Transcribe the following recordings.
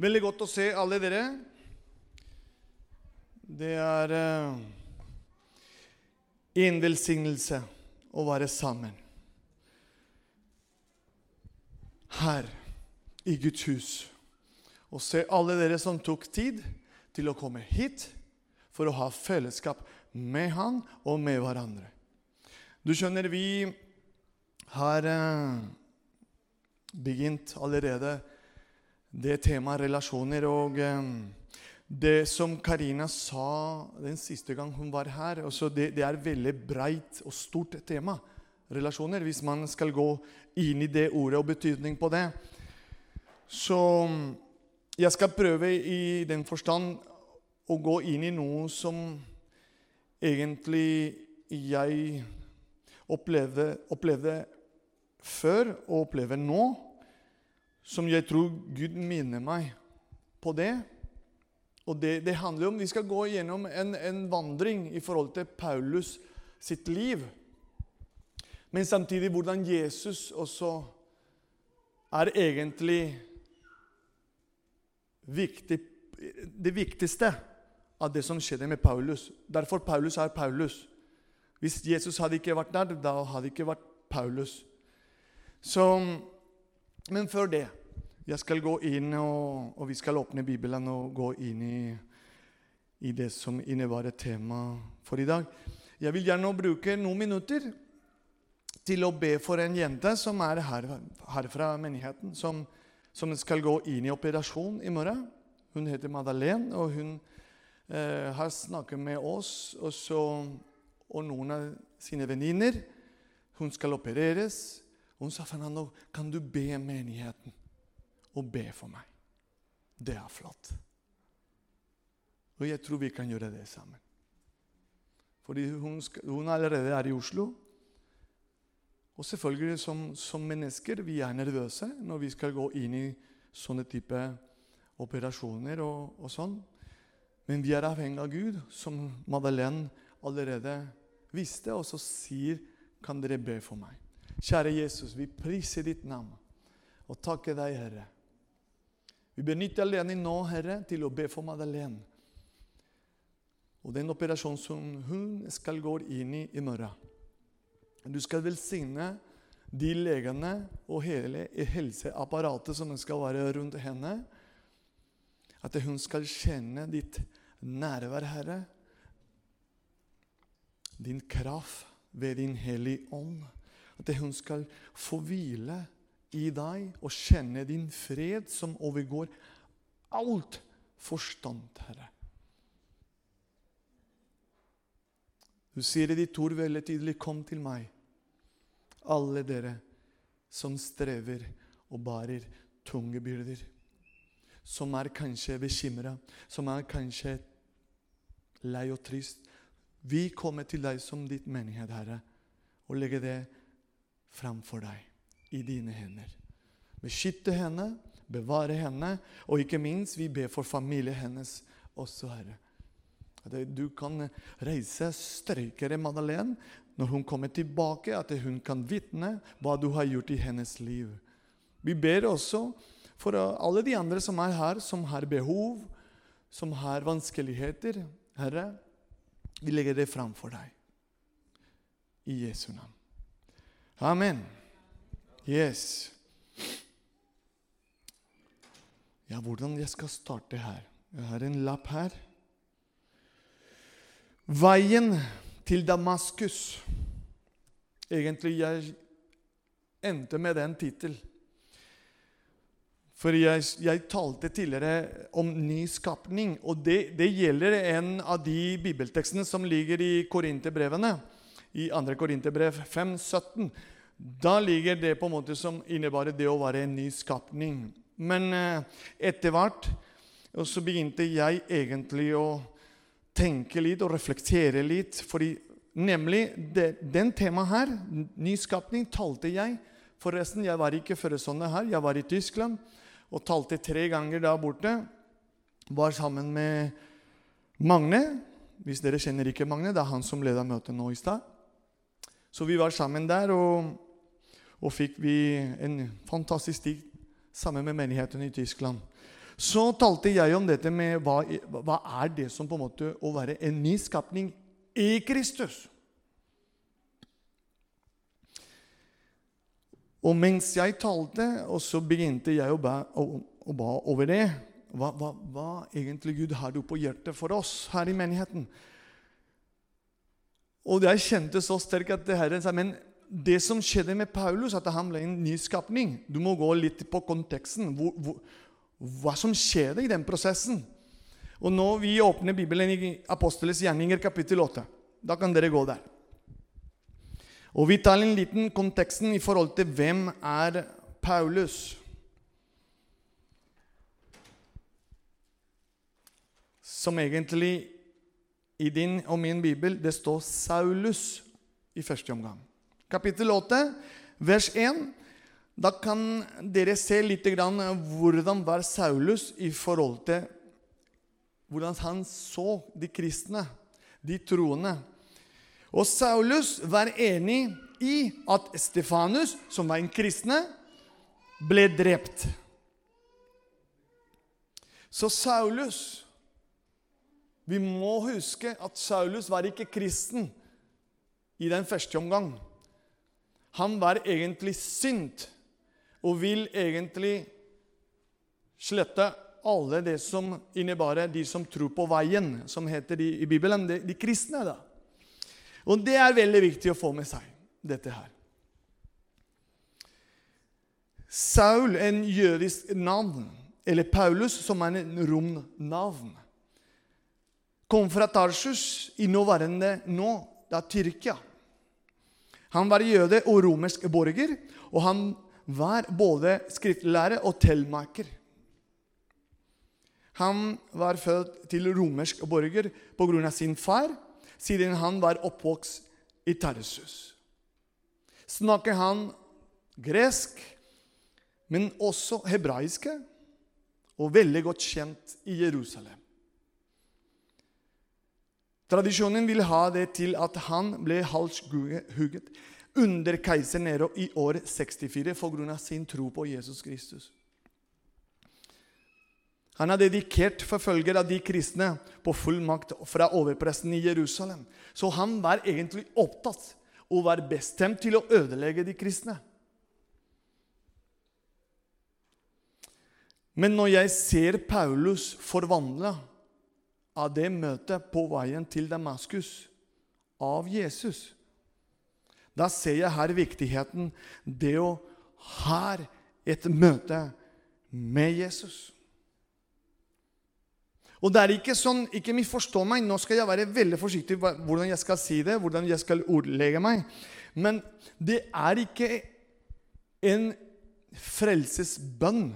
Veldig godt å se alle dere. Det er uh, en velsignelse å være sammen. Her i Guds hus. Og se alle dere som tok tid til å komme hit for å ha fellesskap med han og med hverandre. Du skjønner, vi har uh, begynt allerede det temaet relasjoner. Og det som Karina sa den siste gang hun var her altså det, det, er veldig breit og stort tema. Relasjoner. Hvis man skal gå inn i det ordet og betydning på det. Så jeg skal prøve i den forstand å gå inn i noe som egentlig jeg opplevde, opplevde før og opplever nå som jeg tror Gud minner meg på det. Og det, det handler om Vi skal gå gjennom en, en, vandring i forhold til Paulus sitt liv. Men samtidig hvordan Jesus også er egentlig viktig, det viktigste av det som skjedde med Paulus. Derfor Paulus er Paulus. Hvis Jesus hadde ikke vært der, da hadde ikke vært Paulus. Så, men før det jeg skal gå inn, og, og vi skal åpne Bibelen og gå inn i, i det som innebærer temaet tema for i dag. Jeg vil gjerne bruke noen minutter til å be for en jente som er her, her fra menigheten, som, som, skal gå inn i operasjon i morgen. Hun heter Madeleine, og hun eh, har snakket med oss og, så, og noen av sine venninner. Hun skal opereres. Hun sa Fernando, kan du be menigheten og be for meg. Det er flott. Og jeg tror vi kan gjøre det sammen. Fordi hun, skal, hun allerede er i Oslo. Og selvfølgelig, som, som, mennesker, vi er nervøse når vi skal gå inn i sånne type operasjoner og, og sånn. Men vi er avhengig av Gud, som Madeleine allerede visste, og så sier, kan dere be for meg. Kjære Jesus, vi priser ditt navn og takker deg, Herre vi benytter anledningen nå, Herre, til å be for Madeleine. Og den operasjonen som hun skal gå inn i i morgen. Du skal velsigne de legene og hele helseapparatet som skal være rundt henne. At hun skal kjenne ditt nærvær, Herre. Din kraft ved din hellige ånd. At hun skal få hvile i deg og kjenne din fred som overgår alt forstand, Herre. Du sier i ditt ord veldig tydelig, 'Kom til meg, alle dere som strever og bærer tunge byrder', som er kanskje bekymra, som er kanskje lei og trist. Vi kommer til deg som ditt menighet, Herre, og legger det framfor deg i dine hender. Beskytte henne, bevare henne, og ikke minst, vi ber for familien hennes også, Herre. At du kan reise sterkere, Madeleine når hun kommer tilbake, at hun kan vitne hva du har gjort i hennes liv. Vi ber også for alle de andre som er her, som har behov, som har vanskeligheter. Herre, vi legger det framfor deg. I Jesu navn. Amen. Yes. Ja, hvordan jeg skal starte her? Jeg har en lapp her. Veien til Damaskus. Egentlig jeg endte med den tittel. For jeg, jeg, talte tidligere om ny skapning, og det, det, gjelder en av de bibeltekstene som ligger i Korinterbrevene. I 2. Korinterbrev 5, 17. Da ligger det på en måte som innebærer det å være en ny skapning. Men eh, etter hvert så begynte jeg egentlig å tenke litt og reflektere litt. fordi nemlig det, den temaet her, nyskapning, talte jeg. Forresten, jeg var ikke før sånn her. Jeg var i Tyskland og talte tre ganger der borte. Var sammen med Magne. Hvis dere kjenner ikke Magne, det er han som leda møtet nå i stad. Så vi var sammen der. og og fikk vi en fantastisk tid sammen med menigheten i Tyskland. så talte jeg om dette med hva, hva er det som på en måte å være en ny skapning i Kristus. Og mens jeg talte, og så begynte jeg å ba, å, å ba over det hva, hva, hva, egentlig Gud har du på hjertet for oss her i menigheten? Og jeg kjente så sterkt at det her, men det som skjedde med Paulus, at han ble en ny skapning Du må gå litt på konteksten. Hvor, hvor, hva som skjedde i den prosessen. Og nå vi åpner Bibelen i Aposteles gjerninger, kapittel 8. Da kan dere gå der. Og vi tar en liten konteksten i forhold til hvem er Paulus. Som egentlig i din og min bibel det står Saulus i første omgang. Kapittel 8, vers 1. Da kan dere se litt grann hvordan var Saulus i forhold til hvordan han så de kristne, de troende. Og Saulus var enig i at Stefanus, som var en kristne, ble drept. Så Saulus Vi må huske at Saulus var ikke kristen i den første omgang. Han var egentlig sint og vil egentlig slette alle det som innebærer de som tror på veien, som heter de, i Bibelen, de, de kristne. da. Og det er veldig viktig å få med seg, dette her. Saul, en jødisk navn, eller Paulus, som er en romnavn, kom fra Tarsus i nåværende nå, da Tyrkia. Han var jøde og romersk borger, og han var både skriftlærer og tellmaker. Han var født til romersk borger pga. sin far siden han var oppvokst i Tarsus. Snakker han gresk, men også hebraiske, og veldig godt kjent i Jerusalem. Tradisjonen vil ha det til at han ble halshugget under keiser Nero i år 64 pga. sin tro på Jesus Kristus. Han er dedikert forfølger av de kristne på full makt fra overpresten i Jerusalem. Så han var egentlig opptatt og var bestemt til å ødelegge de kristne. Men når jeg ser Paulus forvandla av det møtet på veien til Damaskus av Jesus, da ser jeg her viktigheten det å ha et møte med Jesus. Og det er ikke sånn, ikke misforstå meg, nå skal jeg være veldig forsiktig hvordan jeg skal si det, hvordan jeg skal ordlegge meg. Men det er ikke en frelsesbønn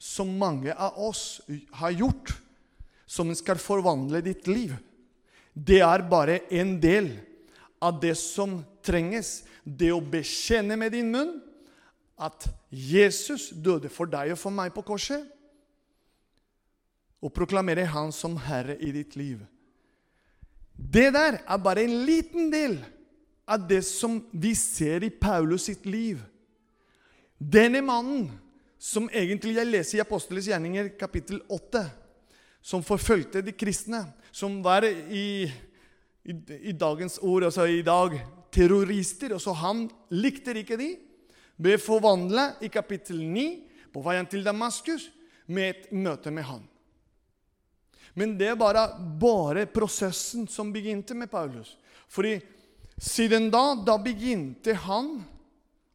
som mange av oss har gjort, som skal forvandle ditt liv. Det er bare en del av det som trenges. Det å bekjenne med din munn at Jesus døde for deg og for meg på korset og proklamere Han som Herre i ditt liv. Det der er bare en liten del av det som vi ser i Paulus sitt liv. Denne mannen som egentlig jeg leser i Aposteles gjerninger kapittel 8, som forfulgte de kristne, som var i, i, i dagens ord, altså i dag, terrorister. Og så han likte ikke de. Ble forvandla i kapittel 9 på veien til Damaskus med et møte med han. Men det er bare, bare prosessen som begynte med Paulus. Fordi siden da, da begynte han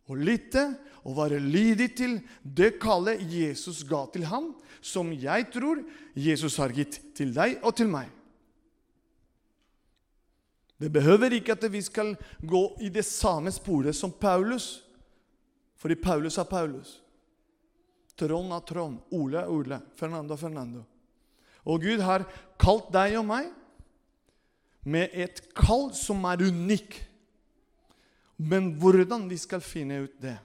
å lytte og være lydig til det kallet Jesus ga til ham, som jeg tror Jesus har gitt til deg og til meg. Det behøver ikke at vi skal gå i det samme sporet som Paulus, fordi Paulus er Paulus. Trond er Trond, Ole er Ole, Fernando er Fernando. Og Gud har kalt deg og meg med et kall som er unik. Men hvordan vi skal finne ut det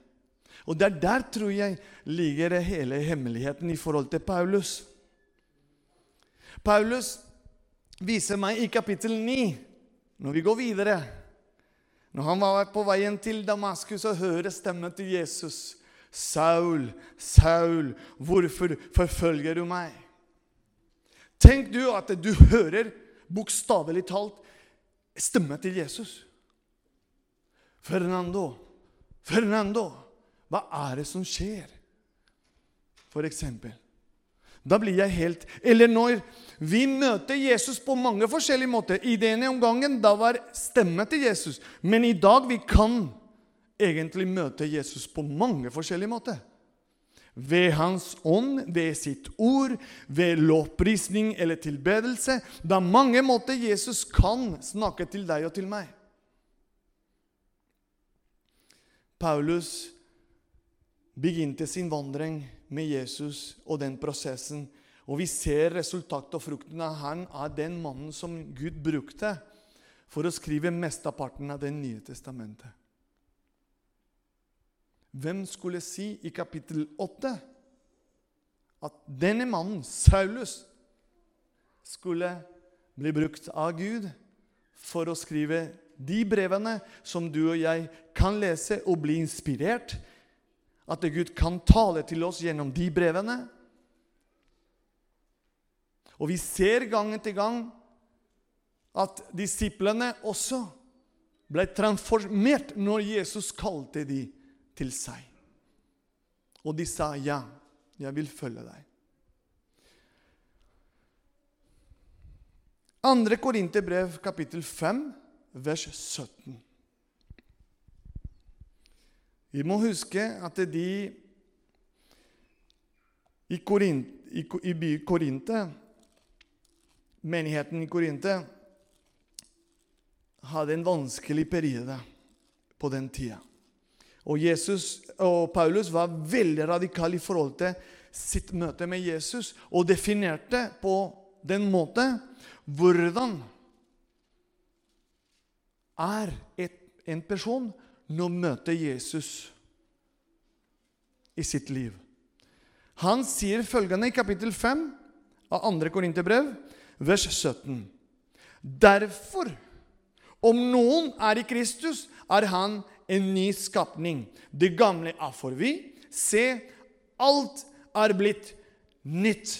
Og det er der tror jeg ligger hele hemmeligheten i forhold til Paulus. Paulus viser meg i kapittel 9, når vi går videre Når han var på veien til Damaskus og hører stemmen til Jesus, Saul, Saul, hvorfor forfølger du meg? Tenk du at du hører bokstavelig talt stemmen til Jesus. Fernando, Fernando, hva er det som skjer? For eksempel. Da blir jeg helt Eller når vi møter Jesus på mange forskjellige måter. I denne omgangen da var stemmen til Jesus. Men i dag vi kan egentlig møte Jesus på mange forskjellige måter. Ved Hans ånd, ved sitt ord, ved lovprisning eller tilbedelse. Er mange måter Jesus kan snakke til deg og til meg. Paulus begynte sin vandring med Jesus og den prosessen. Og vi ser resultatet og frukten av han av den mannen som Gud brukte for å skrive mesteparten av Det nye testamentet. Hvem skulle si i kapittel 8 at denne mannen, Saulus, skulle bli brukt av Gud for å skrive de brevene som du og jeg kan lese og bli inspirert at Gud kan tale til oss gjennom de brevene. Og vi ser gang etter gang at disiplene også ble transformert når Jesus kalte dem til seg. Og de sa, 'Ja, jeg vil følge deg'. Andre Korinterbrev, kapittel 5, vers 17. Vi må huske at de i, Korint, i, i by Korinte, menigheten i Korinte, hadde en vanskelig periode på den tida. Og, Jesus, og Paulus var veldig radikal i forhold til sitt møte med Jesus og definerte på den måten hvordan er et, en person han møter Jesus i sitt liv. Han sier følgende i kapittel 5 av 2. Korinterbrev, vers 17. Derfor, om noen er i Kristus, er han en ny skapning. Det gamle er forbi. Se, alt er blitt nytt.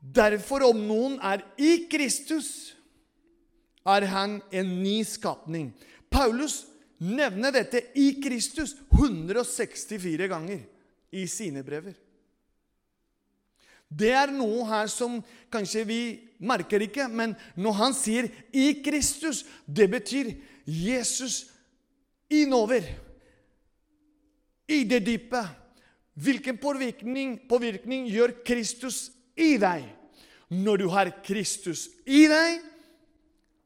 Derfor, om noen er i Kristus, er han en ny skapning. Paulus nevner dette i Kristus 164 ganger i sine brever. Det er noe her som kanskje vi merker ikke, men når han sier 'i Kristus', det betyr Jesus innover. I det dype. Hvilken påvirkning, påvirkning gjør Kristus i deg? Når du har Kristus i deg,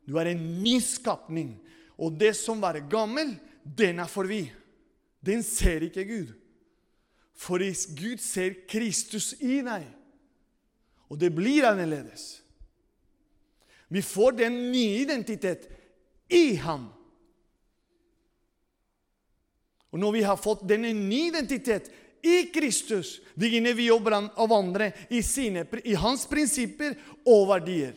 du er en ny skapning. Og det som var gammel, den er forbi. Den ser ikke Gud. For Gud ser Kristus i deg. Og det blir annerledes. Vi får den nye identitet i ham. Og når vi har fått denne nye identitet i Kristus, begynner vi å vandre i, sine, i hans prinsipper og verdier.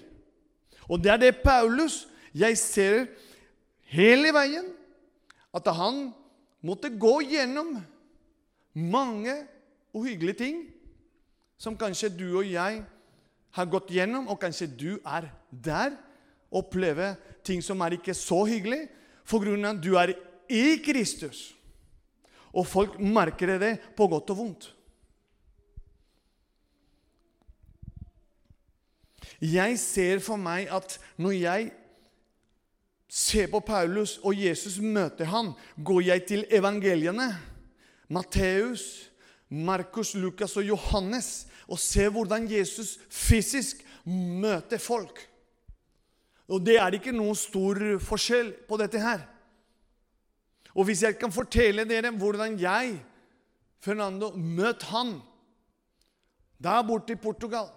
Og det er det Paulus jeg ser hele veien at han måtte gå gjennom mange uhyggelige ting som kanskje du og jeg har gått gjennom, og kanskje du er der. og Opplever ting som er ikke så hyggelig, av at du er i Kristus. Og folk merker det på godt og vondt. Jeg ser for meg at når jeg Se på Paulus og Jesus møter han. Går jeg til evangeliene, Matteus, Markus, Lukas og Johannes, og ser hvordan Jesus fysisk møter folk. Og det er ikke noen stor forskjell på dette her. Og hvis jeg kan fortelle dere hvordan jeg, Fernando, møtte han der borte i Portugal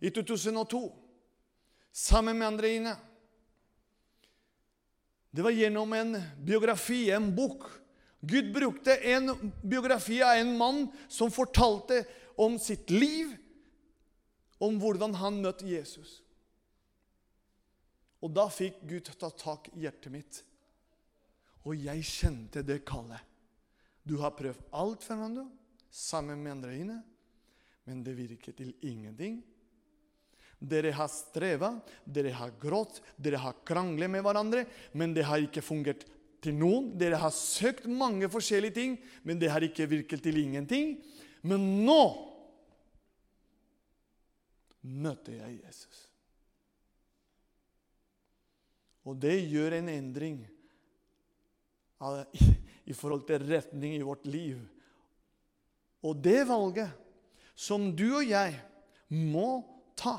i 2002, sammen med Andreina det var gjennom en biografi, en bok. Gud brukte en biografi av en mann som fortalte om sitt liv, om hvordan han møtte Jesus. Og da fikk Gud ta tak i hjertet mitt. Og jeg kjente det kallet. Du har prøvd alt, Fernando, sammen med Andreine, men det virker til ingenting. Dere har streva, dere har grått, dere har kranglet med hverandre, men det har ikke fungert til noen. Dere har søkt mange forskjellige ting, men det har ikke virket til ingenting. Men nå møter jeg Jesus. Og det gjør en endring i forhold til retning i vårt liv. Og det valget som du og jeg må ta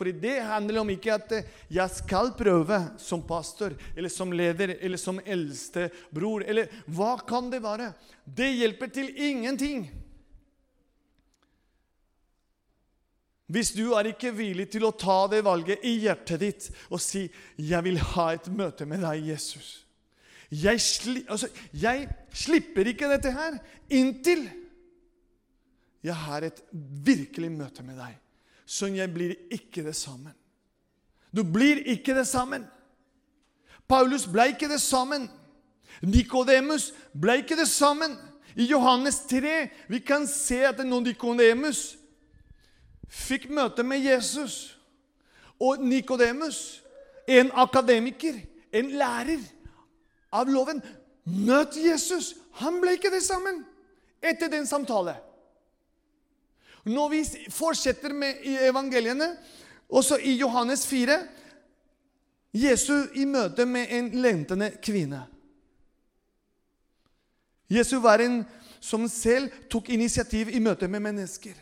fordi det handler om ikke at jeg skal prøve som pastor, eller som leder, eller som eldste bror, eller hva kan det være? Det hjelper til ingenting. Hvis du er ikke villig til å ta det valget i hjertet ditt og si 'Jeg vil ha et møte med deg, Jesus'. Jeg, sli, altså, jeg slipper ikke dette her inntil jeg har et virkelig møte med deg. Så jeg blir ikke det sammen. Du blir ikke det sammen. Paulus ble ikke det sammen. Nikodemus ble ikke det sammen. I Johannes 3 vi kan se at Nikodemus fikk møte med Jesus Og Nikodemus, en akademiker, en lærer av loven, møtte Jesus. Han ble ikke det sammen etter den samtalen. Når vi fortsetter med evangeliene, også i Johannes 4 Jesu i møte med en lengtende kvinne. Jesus var en som selv tok initiativ i møte med mennesker.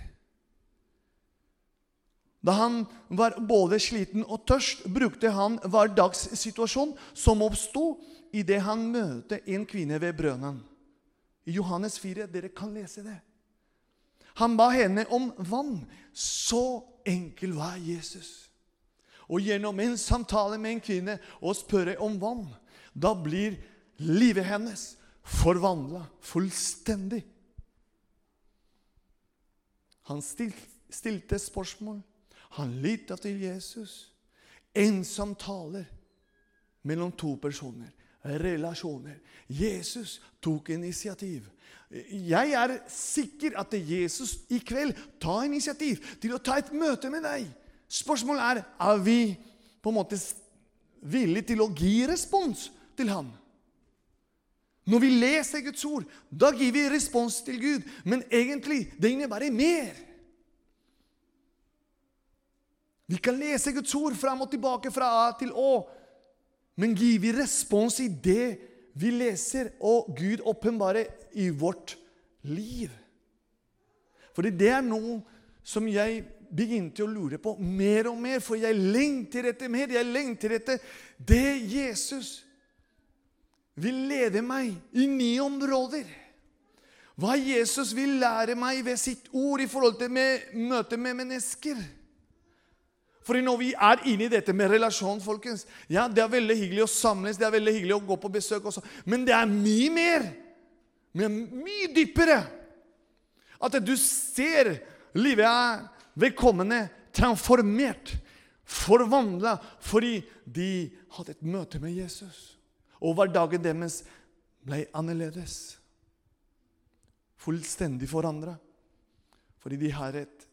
Da han var både sliten og tørst, brukte han hverdagssituasjonen som oppsto idet han møtte en kvinne ved brønnen. I Johannes 4. Dere kan lese det. Han ba henne om vann. Så enkel var Jesus. Og gjennom en samtale med en kvinne og spørre om vann, da blir livet hennes forvandla fullstendig. Han stilte spørsmål. Han lytta til Jesus. En samtale mellom to personer. Relasjoner. Jesus tok initiativ. Jeg er sikker at Jesus i kveld tar initiativ til å ta et møte med deg. Spørsmålet er er vi på en måte villige til å gi respons til ham. Når vi leser Guds ord, da gir vi respons til Gud. Men egentlig, det innebærer mer. Vi kan lese Guds ord fram og tilbake fra A til Å. Men gir vi respons i det vi leser, og Gud åpenbarer i vårt liv. Fordi det er noe som jeg begynte å lure på mer og mer, for jeg lengter etter mer. Jeg lengter etter det Jesus vil lede meg i nye områder. Hva Jesus vil lære meg ved sitt ord i forhold til møte med mennesker. For når vi er inne i dette med relasjon, folkens ja, Det er veldig hyggelig å samles, det er veldig hyggelig å gå på besøk også, men det er mye mer. Men mye dypere. At du ser livet er velkomne, transformert, forvandla fordi de hadde et møte med Jesus. Og hverdagen deres ble annerledes. Fullstendig forandra. Fordi de har et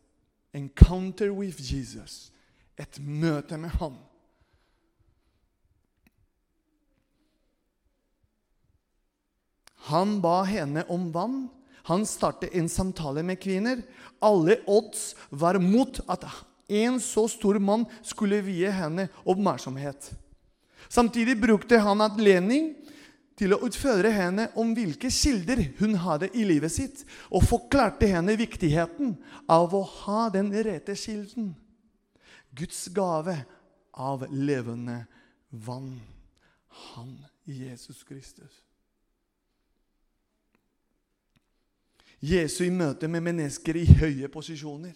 encounter with Jesus et møte med Han. Han ba henne om vann. Han startet en samtale med kvinner. Alle odds var mot at en så stor mann skulle vie henne oppmerksomhet. Samtidig brukte han anledning til å utføre henne om hvilke kilder hun hadde i livet sitt, og forklarte henne viktigheten av å ha den rette kilden. Guds gave av levende vann. Han, Jesus Kristus. Jesu i møte med mennesker i høye posisjoner.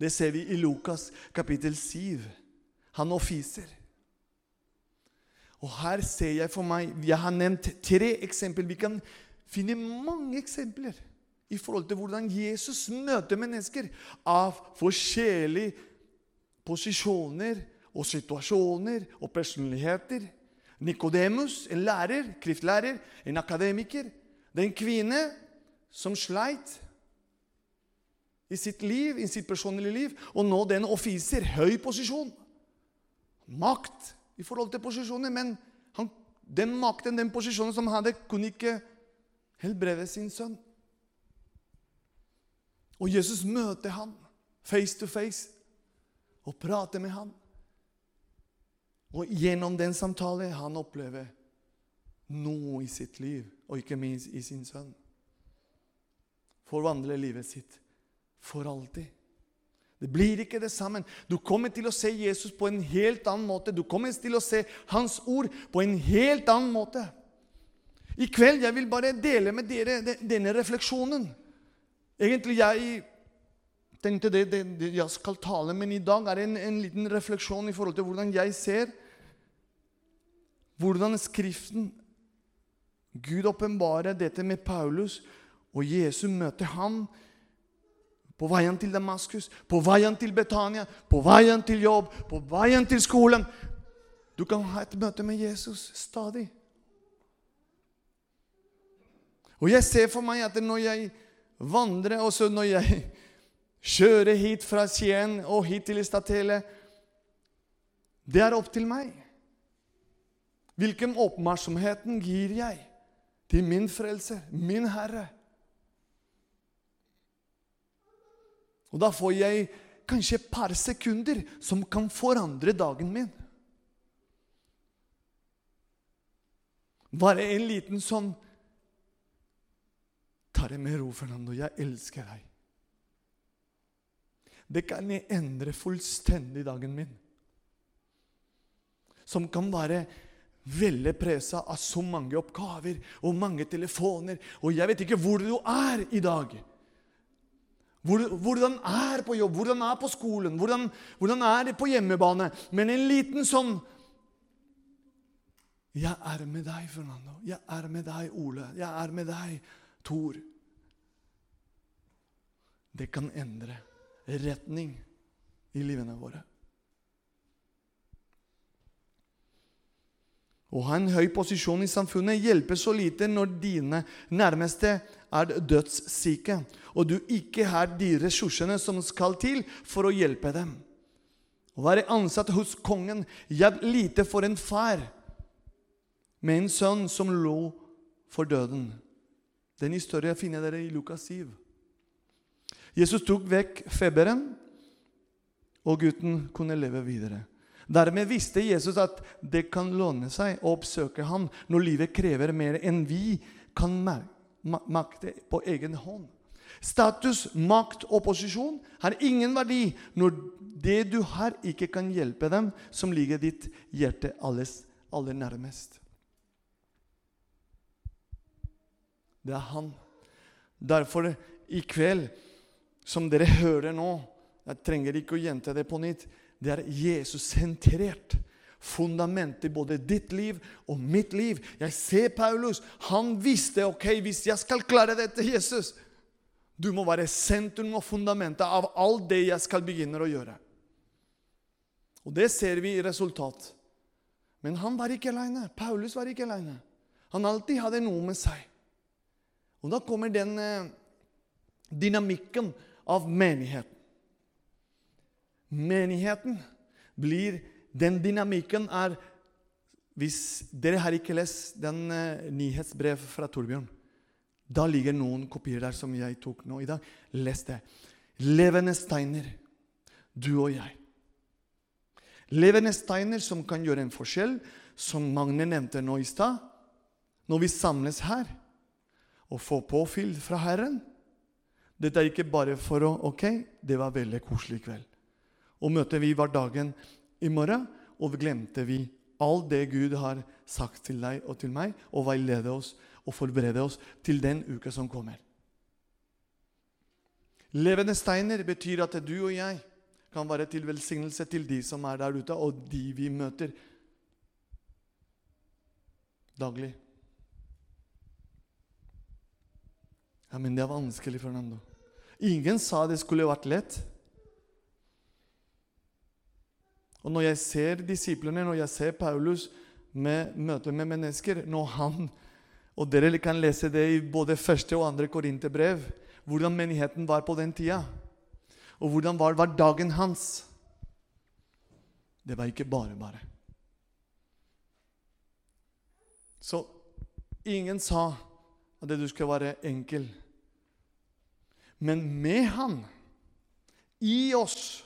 Det ser vi i Lukas kapittel 7. Han offiser. Og her ser jeg for meg Jeg har nevnt tre eksempler. Vi kan finne mange eksempler i forhold til hvordan Jesus møter mennesker av forskjellig posisjoner og situasjoner og personligheter. Nikodemus, en lærer, kriftlærer, en akademiker. Det er en kvinne som sleit i sitt liv, i sitt personlige liv, og nå det er en offiser, høy posisjon. Makt i forhold til posisjoner, men han, den makten, den posisjonen som han hadde, kunne ikke helbrede sin sønn. Og Jesus møter ham face to face og prate med han. Og gjennom den samtalen han opplever noe i sitt liv, og ikke minst i sin sønn. Forvandler livet sitt for alltid. Det blir ikke det samme. Du kommer til å se Jesus på en helt annen måte. Du kommer til å se Hans ord på en helt annen måte. I kveld jeg vil bare dele med dere denne refleksjonen. Egentlig jeg tenkte det, det, det jeg skal tale, men i dag er det en, en liten refleksjon i forhold til hvordan jeg ser hvordan Skriften Gud åpenbarer dette med Paulus, og Jesus møter ham på veien til Damaskus, på veien til Betania, på veien til jobb, på veien til skolen. Du kan ha et møte med Jesus stadig. Og jeg ser for meg at når jeg vandrer, også når jeg kjører hit fra Skien og hit til Statele Det er opp til meg. Hvilken oppmerksomheten gir jeg til min frelser, min Herre? Og da får jeg kanskje et par sekunder som kan forandre dagen min. Bare en liten sånn Ta det med ro, Fernando. Jeg elsker deg. Det kan endre fullstendig dagen min. Som kan være veldig pressa av så mange oppgaver og mange telefoner. Og jeg vet ikke hvor du er i dag. Hvordan er på jobb, hvordan er på skolen, hvordan, hvordan er det på hjemmebane? Men en liten sånn Jeg er med deg, Fernando. Jeg er med deg, Ole. Jeg er med deg, Tor. Det kan endre retning i livene våre. Å ha en høy posisjon i samfunnet hjelper så lite når dine nærmeste er dødssyke, og du ikke har de ressursene som skal til for å hjelpe dem. Å være ansatt hos kongen hjalp lite for en far med en sønn som lå for døden. Den historien finner dere i Lukas 7. Jesus tok vekk feberen, og gutten kunne leve videre. Dermed visste Jesus at det kan låne seg å oppsøke ham når livet krever mer enn vi kan makte på egen hånd. Status, makt og posisjon har ingen verdi når det du har, ikke kan hjelpe dem som ligger ditt hjerte aller nærmest. Det er han. Derfor i kveld som dere hører nå Jeg trenger ikke å gjenta det på nytt. Det er Jesus-sentrert. Fundamentet i både ditt liv og mitt liv. Jeg ser Paulus. Han visste ok, hvis jeg skal klare dette, Jesus Du må være sentrum og fundamentet av alt det jeg skal begynne å gjøre. Og det ser vi i resultat. Men han var ikke alene. Paulus var ikke alene. Han alltid hadde noe med seg. Og da kommer den eh, dynamikken av menigheten. Menigheten blir Den dynamikken er Hvis dere har ikke lest den uh, nyhetsbrev fra Torbjørn, da ligger noen kopier der som jeg tok nå i dag. Les det. Levende steiner, du og jeg. Levende steiner som kan gjøre en forskjell, som Magne nevnte nå i stad. Når vi samles her og får påfyll fra Herren, dette er ikke bare for å Ok, det var veldig koselig kveld. Og møtet vi var dagen i morgen, og glemte vi alt det Gud har sagt til deg og til meg, og veilede oss og forberede oss til den uka som kommer. Levende steiner betyr at du og jeg kan være til velsignelse til de som er der ute, og de vi møter daglig. Ja, men det er vanskelig, Fernando. Ingen sa det skulle vært lett. Og når jeg ser disiplene, når jeg ser Paulus med møte med mennesker, når han Og dere kan lese det i både første og andre korinterbrev, hvordan menigheten var på den tida. Og hvordan var, var dagen hans. Det var ikke bare bare. Så ingen sa at det du skal være enkel. Men med Han, i oss,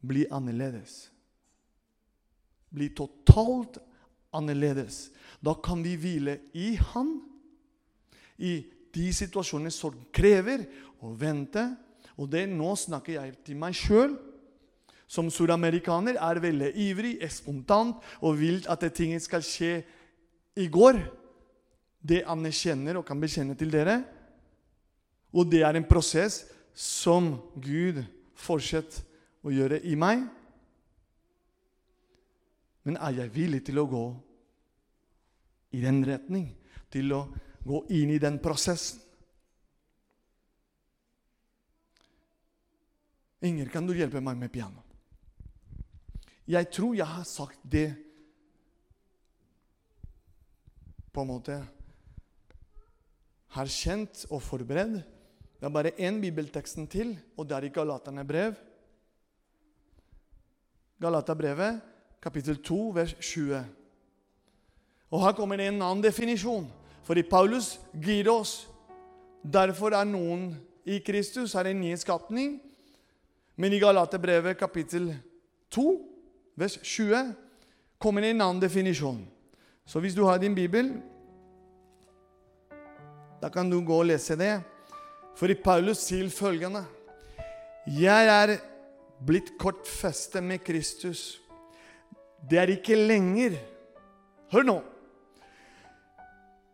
bli annerledes. Bli totalt annerledes. Da kan vi hvile i Han, i de situasjonene som krever å vente. Og det nå snakker jeg til meg sjøl. Som suramerikaner er veldig ivrig, spontant og vil at ting skal skje i går. Det anerkjenner og kan bekjenne til dere. Og det er en prosess som Gud fortsetter å gjøre i meg. Men er jeg villig til å gå i den retning? Til å gå inn i den prosessen? Inger, kan du hjelpe meg med piano? Jeg tror jeg har sagt det på en måte har kjent og forberedt. Det er bare én bibelteksten til, og det er i Galaterne brev. Galaterbrevet, kapittel 2, vers 20. Og Her kommer det en annen definisjon. For i Paulus gir det oss Derfor er noen i Kristus er en ny skapning. Men i Galaterbrevet kapittel 2, vers 20, kommer det en annen definisjon. Så hvis du har din bibel, da kan du gå og lese det. For i Paulus sier følgende Jeg er blitt kortfestet med Kristus. Det er ikke lenger Hør nå!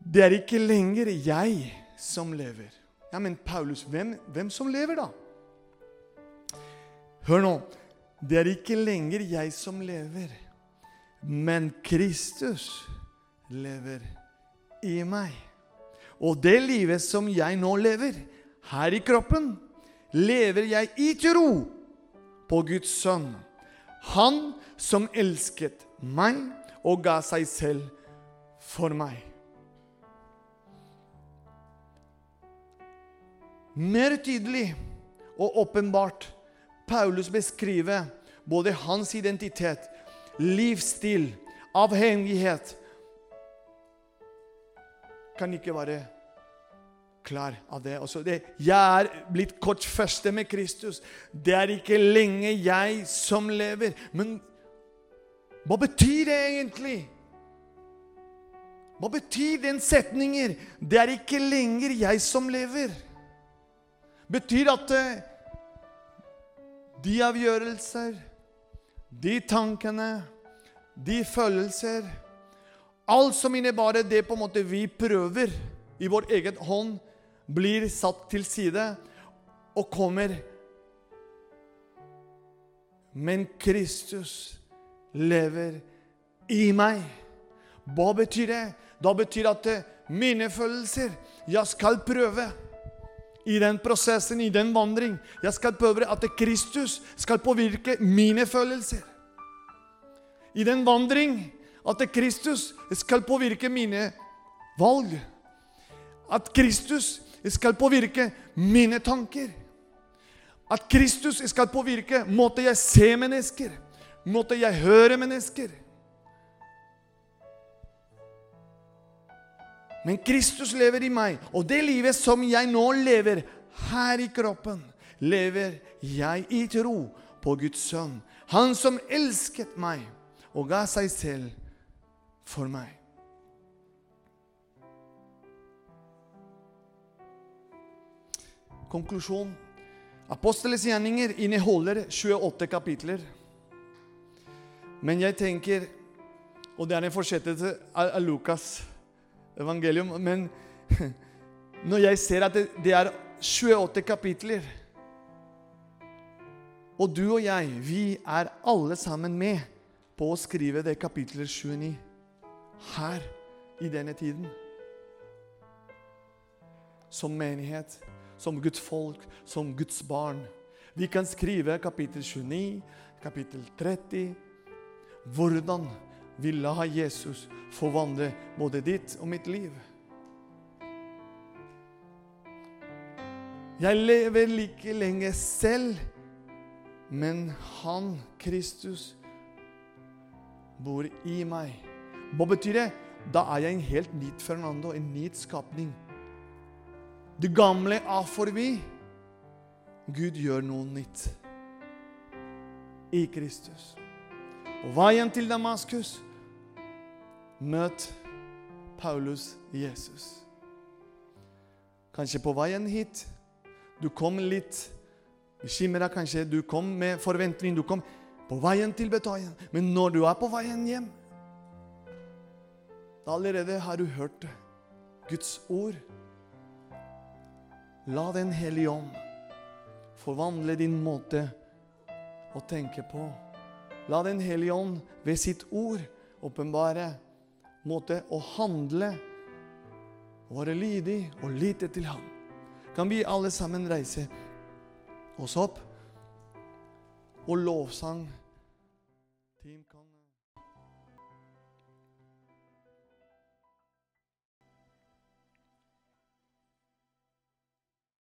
Det er ikke lenger jeg som lever. Ja, Men Paulus, hvem, hvem som lever, da? Hør nå. Det er ikke lenger jeg som lever, men Kristus lever i meg. Og det livet som jeg nå lever, her i kroppen, lever jeg i tro på Guds sønn. Han som elsket meg og ga seg selv for meg. Mer tydelig og åpenbart Paulus beskriver både hans identitet, livsstil, avhengighet Kan ikke være klar av det. Også det. Jeg er blitt korsfestet med Kristus. Det er ikke lenge jeg som lever. Men hva betyr det egentlig? Hva betyr den setningen? Det er ikke lenger jeg som lever. Betyr at eh, de avgjørelser, de tankene, de følelser Alt som innebærer det på en måte vi prøver i vår egen hånd, blir satt til side og kommer. Men Kristus lever i meg. Hva betyr det? Da betyr det at mine følelser Jeg skal prøve i den prosessen, i den vandring. Jeg skal prøve at Kristus skal påvirke mine følelser. I den vandring at Kristus skal påvirke mine valg. At Kristus skal påvirke mine tanker. At Kristus skal påvirke måten jeg ser mennesker, måten jeg hører mennesker. Men Kristus lever i meg, og det livet som jeg nå lever her i kroppen, lever jeg i tro på Guds sønn. Han som elsket meg og ga seg selv for meg. Konklusjon. Apostelens gjerninger inneholder 28 kapitler. Men jeg tenker Og det er en fortsettelse av Lukas' evangelium. Men når jeg ser at det, er 28 kapitler Og du og jeg, vi er alle sammen med på å skrive det kapitlet 29 her i denne tiden. Som menighet, som Guds folk, som Guds barn. Vi kan skrive kapittel 29, kapittel 30. Hvordan vi la Jesus forvandle både ditt og mitt liv. Jeg lever like lenge selv, men Han, Kristus, bor i meg. Hva betyr det? Da er jeg en helt nytt Fernando, en nytt skapning. Det gamle er forbi. Gud gjør noe nytt i Kristus. På veien til Damaskus møt Paulus Jesus. Kanskje på veien hit du kom litt bekymra, kanskje du kom med forventning. Du kom på veien til Betania. Men når du er på veien hjem da Allerede har du hørt Guds ord. La Den hellige ånd forvandle din måte å tenke på. La Den hellige ånd ved sitt ord åpenbare måte å handle, og være lydig og lite til ham. Kan vi alle sammen reise oss opp og lovsang?